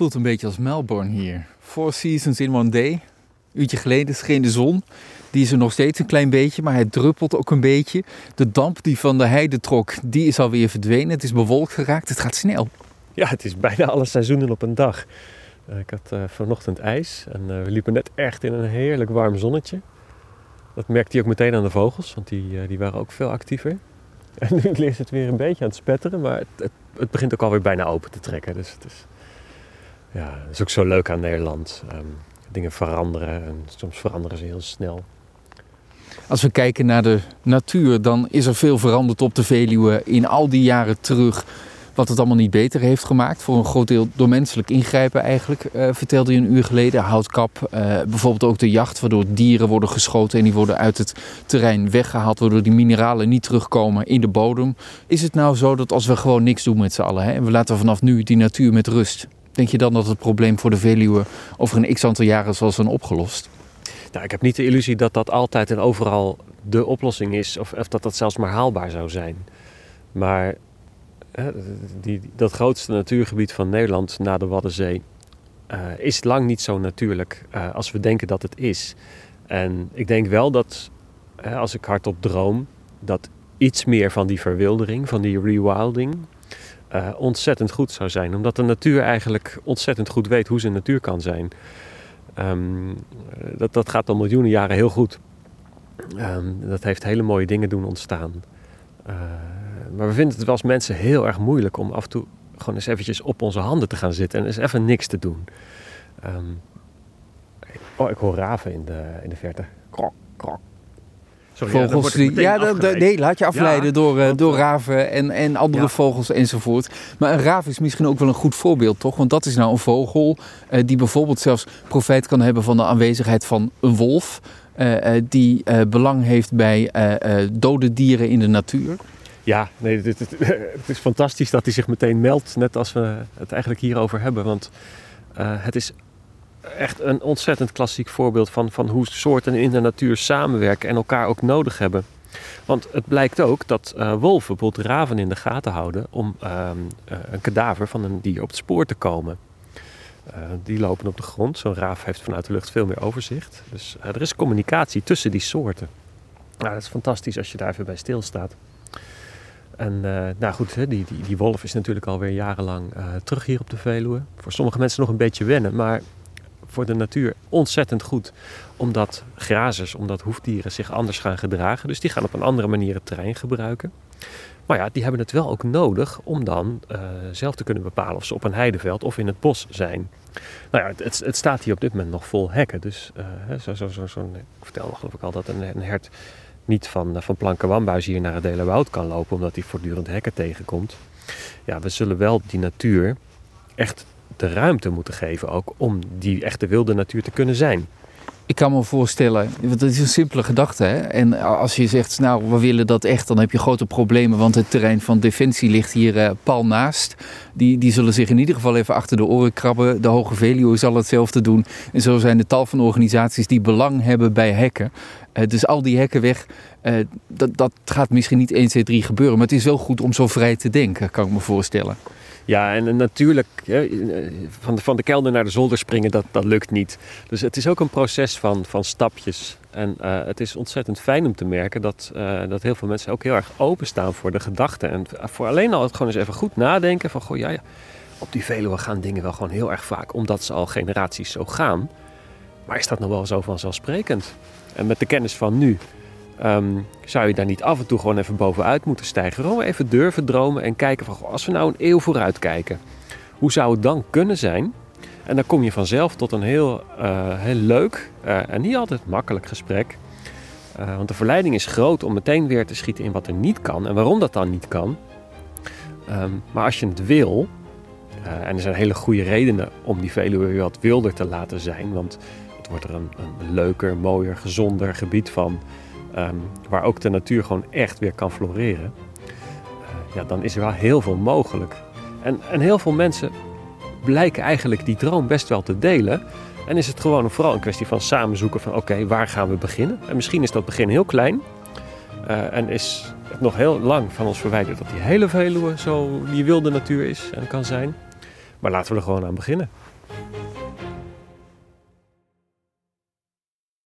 Voelt een beetje als Melbourne hier. Four seasons in one day. Een uurtje geleden scheen de zon. Die is er nog steeds een klein beetje, maar het druppelt ook een beetje. De damp die van de heide trok, die is alweer verdwenen. Het is bewolkt geraakt. Het gaat snel. Ja, het is bijna alle seizoenen op een dag. Uh, ik had uh, vanochtend ijs en uh, we liepen net echt in een heerlijk warm zonnetje. Dat merkte hij ook meteen aan de vogels, want die, die waren ook veel actiever. En nu is het weer een beetje aan het spetteren, maar het, het, het begint ook alweer bijna open te trekken. Dus het is, ja, het is ook zo leuk aan Nederland. Um, dingen veranderen en soms veranderen ze heel snel. Als we kijken naar de natuur, dan is er veel veranderd op de Veluwe in al die jaren terug. Wat het allemaal niet beter heeft gemaakt. Voor een groot deel door menselijk ingrijpen eigenlijk, uh, vertelde je een uur geleden. Houtkap, uh, bijvoorbeeld ook de jacht, waardoor dieren worden geschoten en die worden uit het terrein weggehaald. Waardoor die mineralen niet terugkomen in de bodem. Is het nou zo dat als we gewoon niks doen met z'n allen hè, en we laten vanaf nu die natuur met rust. Denk je dan dat het probleem voor de Veluwe over een x aantal jaren zal zijn opgelost? Nou, ik heb niet de illusie dat dat altijd en overal de oplossing is, of, of dat dat zelfs maar haalbaar zou zijn. Maar hè, die, dat grootste natuurgebied van Nederland na de Waddenzee uh, is lang niet zo natuurlijk uh, als we denken dat het is. En ik denk wel dat, hè, als ik hardop droom, dat iets meer van die verwildering, van die rewilding, uh, ontzettend goed zou zijn. Omdat de natuur eigenlijk ontzettend goed weet hoe zijn natuur kan zijn. Um, dat, dat gaat al miljoenen jaren heel goed. Um, dat heeft hele mooie dingen doen ontstaan. Uh, maar we vinden het wel als mensen heel erg moeilijk om af en toe gewoon eens eventjes op onze handen te gaan zitten en eens even niks te doen. Um, oh, ik hoor raven in de, in de verte. Krok. Sorry, vogels ja, die, ja dat, nee, laat je afleiden ja, door, uh, door raven en, en andere ja. vogels enzovoort. Maar een raaf is misschien ook wel een goed voorbeeld, toch? Want dat is nou een vogel uh, die bijvoorbeeld zelfs profijt kan hebben van de aanwezigheid van een wolf. Uh, die belang heeft bij dode dieren in de natuur. Ja, nee, het, het, het, is fantastisch dat hij zich meteen meldt, net als we het eigenlijk hierover hebben. Want het is echt een ontzettend klassiek voorbeeld van, van hoe soorten in de natuur samenwerken en elkaar ook nodig hebben. Want het blijkt ook dat uh, wolven bijvoorbeeld raven in de gaten houden om uh, uh, een kadaver van een dier op het spoor te komen. die lopen op de grond. Zo'n raaf heeft vanuit de lucht veel meer overzicht. Dus er is communicatie tussen die soorten. Nou, dat is fantastisch als je daar even bij stilstaat. En nou goed, die, die, die wolf is natuurlijk alweer jarenlang terug hier op de Veluwe. Voor sommige mensen nog een beetje wennen, maar voor de natuur ontzettend goed. Omdat grazers, omdat hoefdieren zich anders gaan gedragen. Dus die gaan op een andere manier het terrein gebruiken. Maar ja, die hebben het wel ook nodig om dan uh, zelf te kunnen bepalen of ze op een heideveld of in het bos zijn. Nou ja, het, het staat hier op dit moment nog vol hekken. Dus uh, zo, zo, zo, zo, ik vertelde geloof ik al dat een, een hert niet van, uh, van Plankenwambuis hier naar het Delenwoud kan lopen, omdat hij voortdurend hekken tegenkomt. Ja, we zullen wel die natuur echt de ruimte moeten geven ook om die echte wilde natuur te kunnen zijn. Ik kan me voorstellen, want het is een simpele gedachte. Hè? En als je zegt, nou, we willen dat echt, dan heb je grote problemen. Want het terrein van Defensie ligt hier uh, pal naast. Die, die zullen zich in ieder geval even achter de oren krabben. De Hoge Veluwe zal hetzelfde doen. En zo zijn er tal van organisaties die belang hebben bij hekken. Uh, dus al die hekken weg, uh, dat, dat gaat misschien niet 1, 2, 3 gebeuren. Maar het is wel goed om zo vrij te denken, kan ik me voorstellen. Ja, en natuurlijk van de, van de kelder naar de zolder springen, dat, dat lukt niet. Dus het is ook een proces van, van stapjes. En uh, het is ontzettend fijn om te merken dat, uh, dat heel veel mensen ook heel erg openstaan voor de gedachten. En voor alleen al het gewoon eens even goed nadenken van, goh ja, ja, op die Veluwe gaan dingen wel gewoon heel erg vaak, omdat ze al generaties zo gaan. Maar is dat nog wel zo vanzelfsprekend? En met de kennis van nu Um, zou je daar niet af en toe gewoon even bovenuit moeten stijgen? Gewoon even durven dromen en kijken van als we nou een eeuw vooruit kijken, hoe zou het dan kunnen zijn? En dan kom je vanzelf tot een heel, uh, heel leuk uh, en niet altijd makkelijk gesprek. Uh, want de verleiding is groot om meteen weer te schieten in wat er niet kan en waarom dat dan niet kan. Um, maar als je het wil, en er zijn hele goede redenen om die Veluwe weer wat wilder te laten zijn, want het wordt er een, een leuker, mooier, gezonder gebied van. Um, waar ook de natuur gewoon echt weer kan floreren, uh, ja, dan is er wel heel veel mogelijk. En, en heel veel mensen blijken eigenlijk die droom best wel te delen. En is het gewoon vooral een kwestie van samen zoeken van oké, waar gaan we beginnen? En misschien is dat begin heel klein. Uh, en is het nog heel lang van ons verwijderd dat die hele Veluwe zo die wilde natuur is en kan zijn. Maar laten we er gewoon aan beginnen.